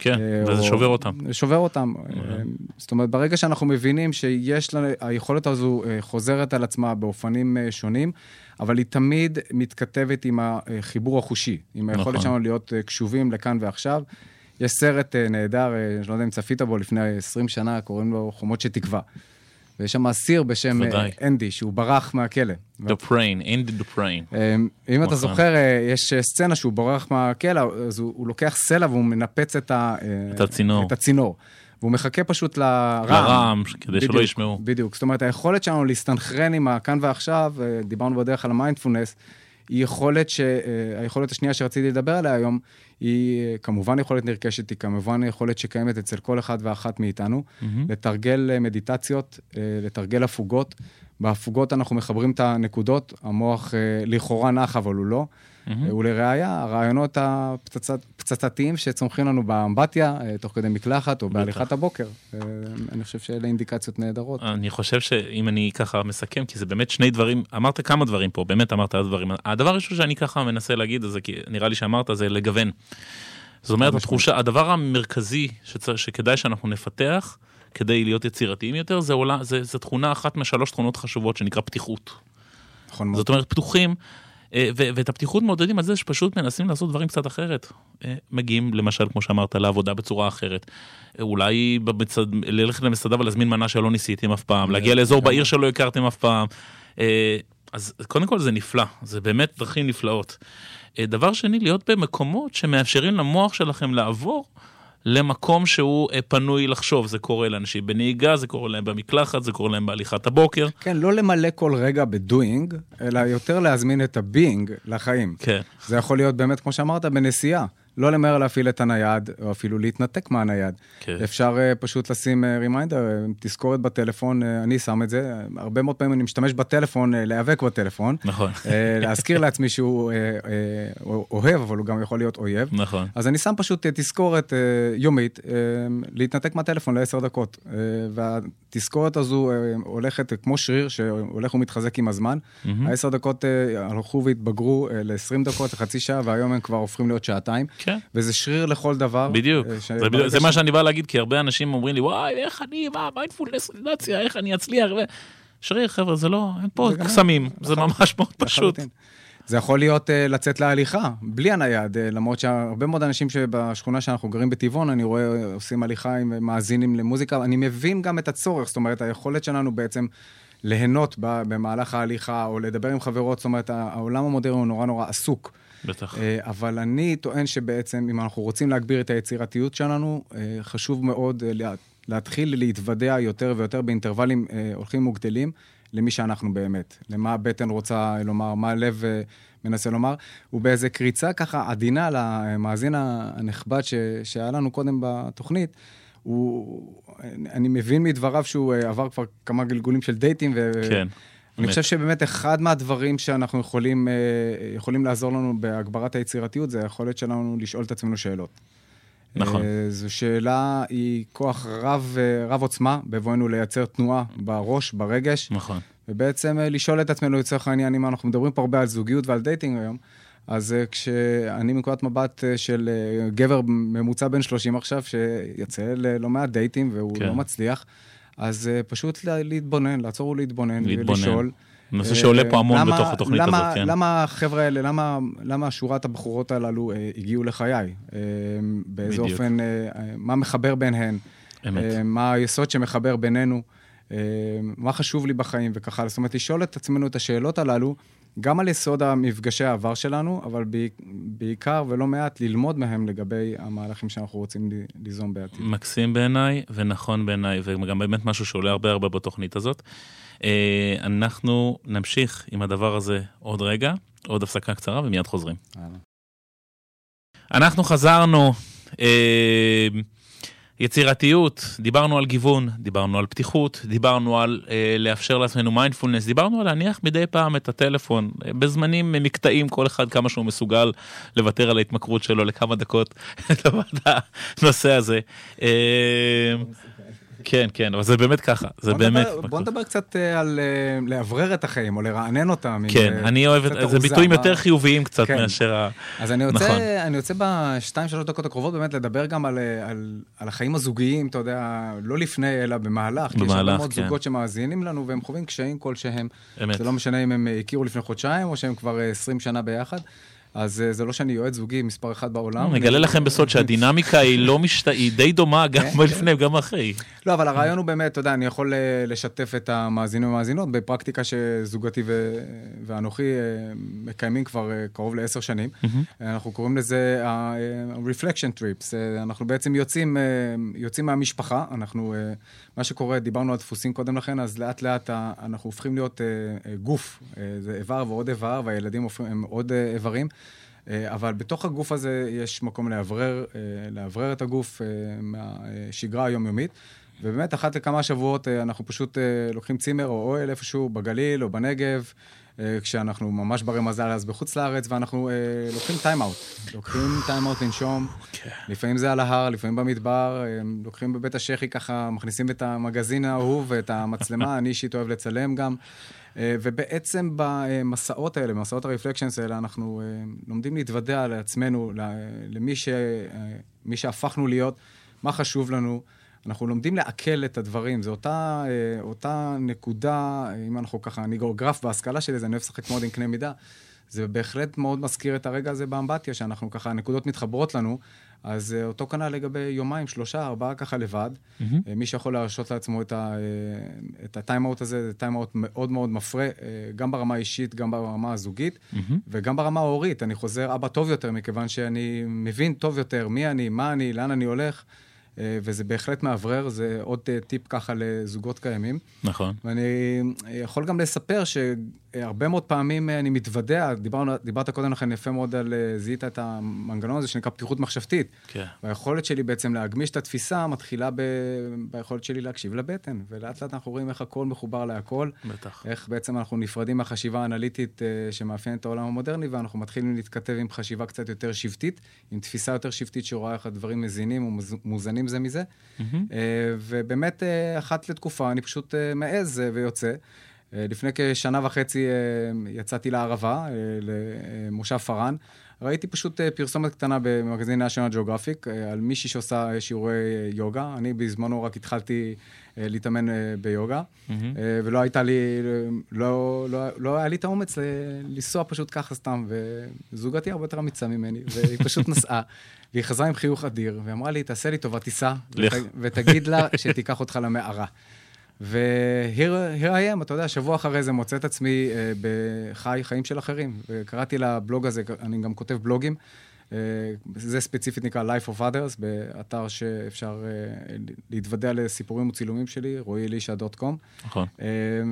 כן, אה, וזה שובר אותם. שובר אותם. אה, זאת אומרת, ברגע שאנחנו מבינים שיש לנו, היכולת הזו אה, חוזרת על עצמה באופנים שונים, אבל היא תמיד מתכתבת עם החיבור החושי, עם היכולת נכון. שלנו להיות קשובים לכאן ועכשיו. יש סרט נהדר, אני לא יודע אם צפית בו לפני 20 שנה, קוראים לו חומות שתקווה. ויש שם אסיר בשם אה, אנדי, שהוא ברח מהכלא. דופריין, אנדי דופריין. אם אתה זוכר, אה, יש אה, סצנה שהוא ברח מהכלא, אז הוא לוקח סלע והוא מנפץ את הצינור. והוא מחכה פשוט לרעם. לרעם, כדי שלא ישמעו. בדיוק. זאת אומרת, היכולת שלנו להסתנכרן עם הכאן ועכשיו, דיברנו בדרך על המיינדפולנס, היא יכולת ש... היכולת השנייה שרציתי לדבר עליה היום, היא כמובן יכולת נרכשת, היא כמובן יכולת שקיימת אצל כל אחד ואחת מאיתנו, mm-hmm. לתרגל אה, מדיטציות, אה, לתרגל הפוגות. בהפוגות אנחנו מחברים את הנקודות, המוח אה, לכאורה נח, אבל הוא לא. Mm-hmm. ולראיה, הרעיונות הפצצתיים שצומחים לנו באמבטיה, תוך כדי מקלחת או בהליכת הבוקר. אני חושב שאלה אינדיקציות נהדרות. אני חושב שאם אני ככה מסכם, כי זה באמת שני דברים, אמרת כמה דברים פה, באמת אמרת דברים. הדבר הראשון שאני ככה מנסה להגיד, זה כי נראה לי שאמרת, זה לגוון. זאת אומרת, התחושה, הדבר המרכזי שצר, שכדאי שאנחנו נפתח, כדי להיות יצירתיים יותר, זה, עולה, זה, זה תכונה אחת משלוש תכונות חשובות שנקרא פתיחות. נכון מאוד. זאת אומרת, פתוחים, אה, ואת הפתיחות מעודדים על זה שפשוט מנסים לעשות דברים קצת אחרת. אה, מגיעים, למשל, כמו שאמרת, לעבודה בצורה אחרת. אה, אולי במצד... ללכת למסעדה ולהזמין מנה שלא ניסיתם אף פעם, להגיע לאזור בעיר שלא הכרתם אף פעם. אז קודם כל זה נפלא, זה באמת דרכים נפלאות. דבר שני, להיות במקומות שמאפשרים למוח שלכם לעבור למקום שהוא אה, פנוי לחשוב. זה קורה לאנשים בנהיגה, זה קורה להם במקלחת, זה קורה להם בהליכת הבוקר. כן, לא למלא כל רגע ב doing, אלא יותר להזמין את ה being לחיים. כן. זה יכול להיות באמת, כמו שאמרת, בנסיעה. לא למהר להפעיל את הנייד, או אפילו להתנתק מהנייד. כן. אפשר uh, פשוט לשים reminder, uh, תזכורת בטלפון, uh, אני שם את זה. הרבה מאוד פעמים אני משתמש בטלפון, uh, להיאבק בטלפון. נכון. Uh, להזכיר [LAUGHS] לעצמי שהוא uh, uh, אוהב, אבל הוא גם יכול להיות אויב. נכון. אז אני שם פשוט uh, תזכורת uh, יומית, uh, להתנתק מהטלפון לעשר דקות. Uh, והתזכורת הזו uh, הולכת uh, כמו שריר שהולך ומתחזק עם הזמן. Mm-hmm. העשר דקות uh, הלכו והתבגרו uh, ל-20 דקות, לחצי שעה, והיום הם כבר הופכים להיות שעתיים. כן. וזה שריר לכל דבר. בדיוק, אה, ש... זה, בדיוק, זה ש... מה שאני בא להגיד, כי הרבה אנשים אומרים לי, וואי, איך אני, מה, מיינדפולנס, רידציה, איך אני אצליח, ו... שריר, חבר'ה, זה לא, אין פה קסמים, זה ממש מאוד פשוט. זה יכול להיות uh, לצאת להליכה, בלי הנייד, uh, למרות שהרבה מאוד אנשים שבשכונה שאנחנו גרים בטבעון, אני רואה, עושים הליכה עם מאזינים למוזיקה, אני מבין גם את הצורך, זאת אומרת, היכולת שלנו בעצם ליהנות במהלך ההליכה, או לדבר עם חברות, זאת אומרת, העולם המודרני הוא נורא נורא עסוק. בטח. אה, אבל אני טוען שבעצם, אם אנחנו רוצים להגביר את היצירתיות שלנו, אה, חשוב מאוד אה, להתחיל להתוודע יותר ויותר באינטרוולים הולכים וגדלים למי שאנחנו באמת. למה הבטן רוצה לומר, מה הלב מנסה לומר. ובאיזה קריצה ככה עדינה למאזין הנכבד ש... שהיה לנו קודם בתוכנית, הוא, אני מבין מדבריו שהוא עבר כבר כמה גלגולים של דייטים. ו... כן. אני חושב שבאמת אחד מהדברים שאנחנו יכולים, אה, יכולים לעזור לנו בהגברת היצירתיות, זה היכולת שלנו לשאול את עצמנו שאלות. נכון. אה, זו שאלה, היא כוח רב, אה, רב עוצמה בבואנו לייצר תנועה בראש, ברגש. נכון. ובעצם לשאול את עצמנו, לצורך העניין, אם אנחנו מדברים פה הרבה על זוגיות ועל dating היום, אז כשאני מנקודת מבט של גבר ממוצע בן 30 עכשיו, שיצא ללא מעט דייטים והוא כן. לא מצליח, אז uh, פשוט להתבונן, לעצור ולהתבונן, להתבונן. ולשאול. נושא שעולה פה המון למה, בתוך התוכנית למה, הזאת, כן. למה החבר'ה האלה, למה, למה שורת הבחורות הללו אה, הגיעו לחיי? אה, באיזה בדיוק. אופן, אה, מה מחבר ביניהן? אמת. אה, מה היסוד שמחבר בינינו? אה, מה חשוב לי בחיים וככה, זאת אומרת, לשאול את עצמנו את השאלות הללו, גם על יסוד המפגשי העבר שלנו, אבל בעיקר ולא מעט ללמוד מהם לגבי המהלכים שאנחנו רוצים ליזום בעתיד. מקסים בעיניי ונכון בעיניי, וגם באמת משהו שעולה הרבה הרבה בתוכנית הזאת. אה, אנחנו נמשיך עם הדבר הזה עוד רגע, עוד הפסקה קצרה ומיד חוזרים. אנחנו חזרנו. יצירתיות, דיברנו על גיוון, דיברנו על פתיחות, דיברנו על אה, לאפשר לעצמנו מיינדפולנס, דיברנו על להניח מדי פעם את הטלפון, אה, בזמנים מקטעים כל אחד כמה שהוא מסוגל לוותר על ההתמכרות שלו לכמה דקות [LAUGHS] לטובת הנושא הזה. אה, כן, כן, אבל זה באמת ככה, זה באמת. בוא נדבר קצת אה, על אה, לאוורר את החיים, או לרענן אותם. כן, אני אוהב, את זה ביטויים יותר חיוביים קצת כן. מאשר ה... אז אני רוצה, נכון. אני רוצה בשתיים, שלוש דקות הקרובות באמת לדבר גם על, אה, החיים הזוגיים, אתה יודע, לא לפני, אלא במהלך. כי יש הרבה במהלך, מאוד כן. זוגות שמאזינים לנו והם חווים קשיים כלשהם. אמת. זה לא משנה אם הם הכירו לפני חודשיים או שהם כבר אה, 20 שנה ביחד. אז אה, זה לא שאני יועץ זוגי מספר אחת בעולם. אני- לכם בסוד [LAUGHS] שהדינמיקה היא לא משת... היא די דומה גם כן, לפני וגם אחרי. לא, אבל הרעיון הוא באמת, אתה יודע, אני יכול אה, לשתף את המאזינים והמאזינות בפרקטיקה שזוגתי. ואנוכי אה, מקיימים כבר קרוב לעשר שנים. אנחנו קוראים לזה ה-reflection trips. אנחנו בעצם יוצאים, מהמשפחה, אנחנו, מה שקורה, דיברנו על דפוסים קודם לכן, אז לאט לאט ה- אנחנו הופכים להיות אה, אה, גוף. אה, זה איבר ועוד איבר, והילדים הופכים, הם עוד אה, איברים. אה, אבל בתוך הגוף הזה יש מקום לאוורר, אה, לאוורר את הגוף אה, מהשגרה היומיומית. ובאמת, אחת לכמה שבועות אה, אנחנו פשוט אה, לוקחים צימר או אוהל איפשהו בגליל או בנגב, אה, כשאנחנו ממש ברי מזל אז בחוץ לארץ, ואנחנו אה, לוקחים time-out. לוקחים time-out לנשום, לפעמים זה על ההר, לפעמים במדבר, אה, לוקחים בבית השחי ככה, מכניסים את המגזין האהוב ואת המצלמה, [LAUGHS] אני אישית אוהב לצלם גם. אה, ובעצם במסעות האלה, במסעות הרפלקשנס האלה, אנחנו אה, לומדים להתוודע לעצמנו, למי ש, אה, שהפכנו להיות, מה חשוב לנו. אנחנו לומדים לעכל את הדברים, זו אותה, אה, אותה נקודה, אם אנחנו ככה, אני גיאוגרף בהשכלה שלי, אז אני אוהב לשחק מאוד עם קנה מידה. זה בהחלט מאוד מזכיר את הרגע הזה באמבטיה, שאנחנו ככה, הנקודות מתחברות לנו, אז אה, אותו כנ"ל לגבי יומיים, שלושה, ארבעה ככה לבד. אה, מי שיכול להרשות לעצמו את, ה, את הטיים-אאוט הזה, זה טיים-אאוט מאוד מאוד מפרה, גם ברמה האישית, גם ברמה הזוגית, וגם ברמה ההורית. אני חוזר אבא טוב יותר, מכיוון שאני מבין טוב יותר מי אני, מה אני, לאן אני הולך. אה, וזה בהחלט מאוורר, זה עוד אה, טיפ ככה לזוגות קיימים. נכון. ואני יכול גם לספר שהרבה מאוד פעמים אני מתוודע, דיברנו, דיברת קודם לכן יפה מאוד על, אה, זיהית את המנגנון הזה שנקרא פתיחות מחשבתית. כן. והיכולת שלי בעצם להגמיש את התפיסה מתחילה ב... ביכולת שלי להקשיב לבטן, ולאט לאט אנחנו רואים איך הכל מחובר להכל. בטח. איך בעצם אנחנו נפרדים מהחשיבה האנליטית אה, שמאפיינת את העולם המודרני, ואנחנו מתחילים להתכתב עם חשיבה קצת יותר שבטית, עם תפיסה יותר שבטית שרואה איך הדברים מזינים ומוזנים זה מזה. אה, ובאמת, אה, אחת לתקופה אני פשוט אה, מעז ויוצא. לפני כשנה וחצי יצאתי לערבה, למושב פארן. ראיתי פשוט אה, פרסומת קטנה במגזין national geographic אה, על מישהי שעושה אה, שיעורי יוגה. אני בזמנו רק התחלתי להתאמן ביוגה, אה, ולא הייתה לי, לא, לא, לא היה לי את האומץ לנסוע פשוט ככה סתם, וזוגתי הרבה יותר אמיצה ממני, והיא פשוט [LAUGHS] נסעה, והיא חזרה עם חיוך אדיר, ואמרה לי, תעשה לי טובה, תיסע. ות, ותגיד לה שתיקח אותך למערה. ו-here I am, אתה יודע, שבוע אחרי זה מוצא את עצמי אה, בחי חיים של אחרים. וקראתי לבלוג הזה, אני גם כותב בלוגים. אה, זה ספציפית נקרא Life of Others, באתר שאפשר אה, להתוודע לסיפורים וצילומים שלי, רועי אלישע דוט קום. נכון. אה,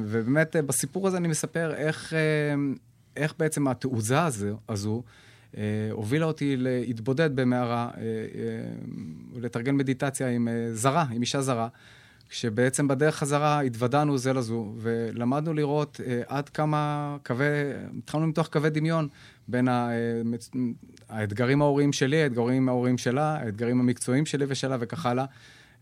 ובאמת, אה, בסיפור הזה אני מספר איך, אה, איך בעצם התעוזה הזו, הזו אה, הובילה אותי להתבודד במערה, אה, אה, ולתרגל מדיטציה עם אה, זרה, עם אישה זרה. כשבעצם בדרך חזרה התוודענו זה לזו, ולמדנו לראות אה, עד כמה קווי, התחלנו למתוח קווי דמיון בין ה, אה, האתגרים ההוריים שלי, האתגרים ההוריים שלה, האתגרים המקצועיים שלי ושלה וכך הלאה.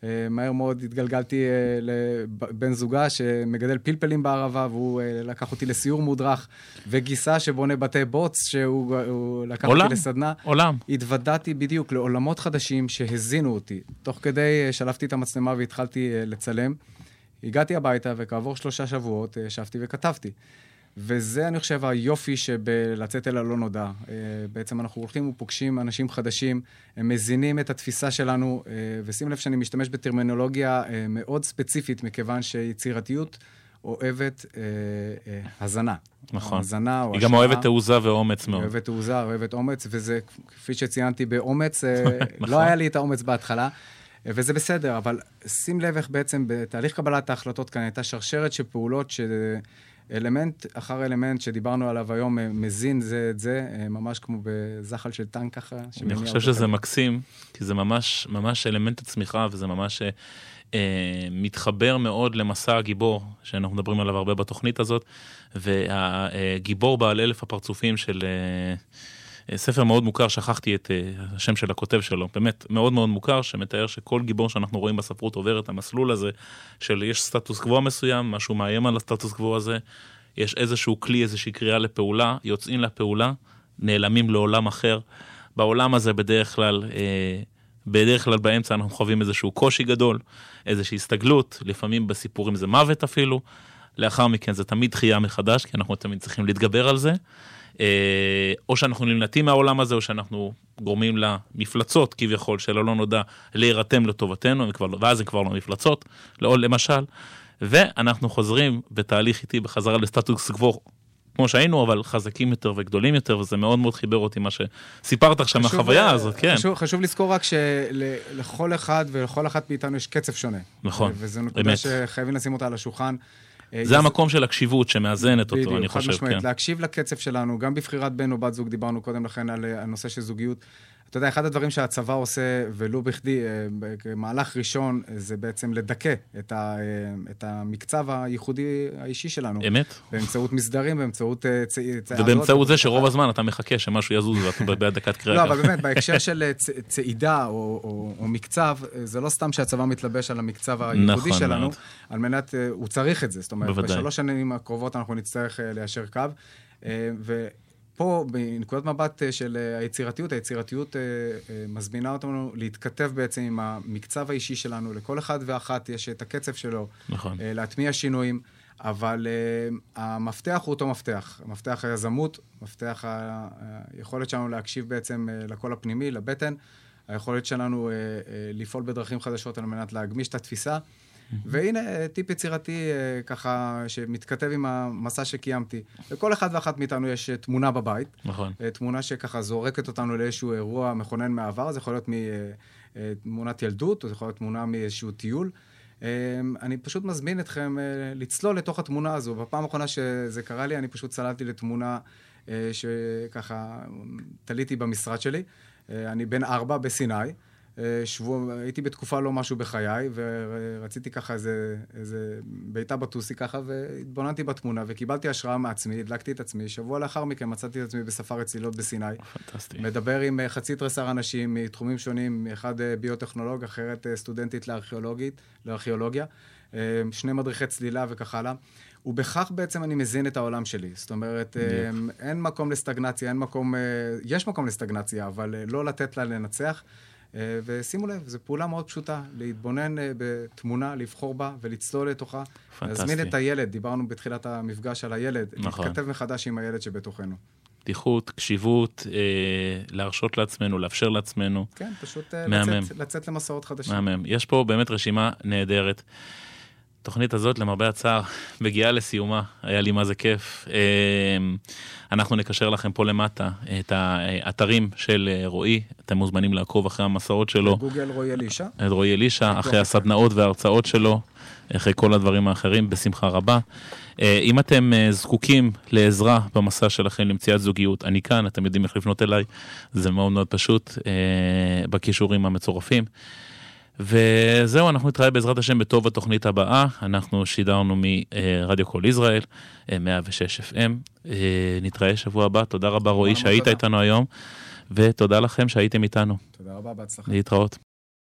אה, מהר מאוד התגלגלתי אה, לבן זוגה שמגדל פלפלים בערבה, והוא אה, לקח אותי לסיור מודרך, וגיסה שבונה בתי בוץ, שהוא הוא לקח עולם. אותי לסדנה. עולם. התוודעתי בדיוק לעולמות חדשים שהזינו אותי. תוך כדי שלפתי את המצלמה והתחלתי לצלם. הגעתי הביתה, וכעבור שלושה שבועות ישבתי וכתבתי. וזה, אני חושב, היופי שבלצאת אל הלא נודע. אה, בעצם אנחנו הולכים ופוגשים אנשים חדשים, הם מזינים את התפיסה שלנו, אה, ושים לב שאני משתמש בטרמינולוגיה אה, מאוד ספציפית, מכיוון שיצירתיות אוהבת הזנה. נכון. הזנה או היא גם. אוהבת תעוזה ואומץ מאוד. אוהבת תעוזה, אוהבת אומץ, וזה, כפי שציינתי, באומץ, [LAUGHS] נכון. לא היה לי את האומץ בהתחלה, וזה בסדר, אבל שים לב איך בעצם בתהליך קבלת ההחלטות כאן הייתה שרשרת של פעולות אלמנט אחר אלמנט שדיברנו עליו היום מזין זה את זה, ממש כמו בזחל של טנק ככה. אני חושב שזה כזה. מקסים, כי זה ממש, ממש אלמנט הצמיחה, וזה ממש אה, מתחבר מאוד למסע הגיבור, שאנחנו מדברים עליו הרבה בתוכנית הזאת, והגיבור בעל אלף הפרצופים של... אה, ספר מאוד מוכר, שכחתי את uh, השם של הכותב שלו, באמת מאוד מאוד מוכר, שמתאר שכל גיבור שאנחנו רואים בספרות עובר את המסלול הזה, של יש סטטוס קוו מסוים, משהו מאיים על הסטטוס קוו הזה, יש איזשהו כלי, איזושהי קריאה לפעולה, יוצאים לפעולה, נעלמים לעולם אחר. בעולם הזה בדרך כלל, uh, בדרך כלל באמצע אנחנו חווים איזשהו קושי גדול, איזושהי הסתגלות, לפעמים בסיפורים זה מוות אפילו, לאחר מכן זה תמיד דחייה מחדש, כי אנחנו תמיד צריכים להתגבר על זה. אה, או שאנחנו נמלטים מהעולם הזה, או שאנחנו גורמים למפלצות כביכול של הלא נודע להירתם לטובתנו, לא, ואז זה כבר לא מפלצות, לא, למשל, ואנחנו חוזרים בתהליך איטי בחזרה לסטטוס קוו כמו שהיינו, אבל חזקים יותר וגדולים יותר, וזה מאוד מאוד חיבר אותי מה שסיפרת עכשיו מהחוויה הזאת, כן. חשוב, חשוב לזכור רק שלכל אחד ולכל אחת מאיתנו יש קצב שונה. נכון, וזו נקודה שחייבים לשים אותה על השולחן. אה, זה המקום של הקשיבות שמאזנת אותו, אני חושב, כן. להקשיב לקצב שלנו, גם בבחירת בן או בת זוג, דיברנו קודם לכן על אה, הנושא של זוגיות. אתה יודע, אחד הדברים שהצבא עושה, ולו בכדי, אה, מהלך ראשון, זה בעצם לדכא את, ה, אה, את המקצב הייחודי האישי שלנו. אמת. באמצעות מסדרים, באמצעות אה, צעדות. ובאמצעות זה שרוב הזמן אתה מחכה שמשהו יזוז ואתה בהדקת קריאה. לא, אבל באמת, בהקשר של צעידה או, או, או מקצב, זה לא סתם שהצבא מתלבש על המקצב הייחודי נכון שלנו, מאוד. על מנת, הוא צריך את זה. זאת אומרת, בוודאי. בשלוש שנים הקרובות אנחנו נצטרך ליישר קו. ו... פה, בנקודת מבט אה, של אה, היצירתיות, היצירתיות אה, מזמינה אותנו להתכתב בעצם עם המקצב האישי שלנו. לכל אחד ואחת יש את הקצב שלו. נכון. להטמיע שינויים, אבל המפתח הוא אותו מפתח. מפתח היזמות, מפתח היכולת שלנו להקשיב בעצם לקול הפנימי, לבטן, היכולת שלנו לפעול בדרכים חדשות על מנת להגמיש את התפיסה. והנה טיפ יצירתי אה, ככה שמתכתב עם המסע שקיימתי. לכל אחד ואחת מאיתנו יש אה, תמונה בבית. נכון. אה, תמונה שככה זורקת אותנו לאיזשהו אירוע מכונן מהעבר, זה יכול להיות מתמונת ילדות, או זה יכול להיות תמונה מאיזשהו טיול. אני פשוט מזמין אתכם לצלול לתוך התמונה הזו. בפעם האחרונה שזה קרה לי, אני פשוט צללתי לתמונה שככה תליתי במשרד שלי. אני בן ארבע בסיני. אה, שבוע, הייתי בתקופה לא משהו בחיי, ורציתי ככה איזה, איזה בעיטה בטוסי ככה, והתבוננתי בתמונה, וקיבלתי השראה מעצמי, הדלקתי את עצמי. שבוע לאחר מכן מצאתי את עצמי בספארי צלילות בסיני. פנטסטי. מדבר עם אה, חצי תריסר אנשים מתחומים שונים, אחד אה, ביוטכנולוג, אחרת סטודנטית לארכיאולוגית, לארכיאולוגיה, שני מדריכי צלילה וכך הלאה. ובכך בעצם אני מזין את העולם שלי. זאת אומרת, אין מקום לסטגנציה, אין מקום, יש מקום לסטגנציה, אבל לא לתת לה לנצח. אה, ושימו לב, זו פעולה מאוד פשוטה, להתבונן אה, בתמונה, לבחור בה ולצלול לתוכה. פנטסטי. להזמין את הילד, דיברנו בתחילת המפגש על הילד, נכון. להתכתב מחדש עם הילד שבתוכנו. פתיחות, קשיבות, אה, להרשות לעצמנו, לאפשר לעצמנו. כן, פשוט אה, לצאת, לצאת למסעות חדשים. מהמם. יש פה באמת רשימה נהדרת. התוכנית הזאת, למרבה הצער, מגיעה לסיומה, היה לי מה זה כיף. אמ, אנחנו נקשר לכם פה למטה את האתרים של אה, רועי, אתם מוזמנים לעקוב אחרי המסעות שלו. גוגל רועי אלישע. את רועי אלישע, אחרי הסדנאות וההרצאות שלו, אחרי כל הדברים האחרים, בשמחה רבה. אה, אם אתם אה, זקוקים לעזרה במסע שלכם למציאת זוגיות, אני כאן, אתם יודעים איך לפנות אליי, זה מאוד מאוד פשוט, בכישורים המצורפים. וזהו, אנחנו נתראה בעזרת השם בטוב התוכנית הבאה. אנחנו שידרנו מרדיו קול ישראל, 106 FM. אה, נתראה שבוע הבא. תודה רבה רועי שהיית איתנו היום, ותודה לכם שהייתם איתנו. תודה רבה, בהצלחה. להתראות.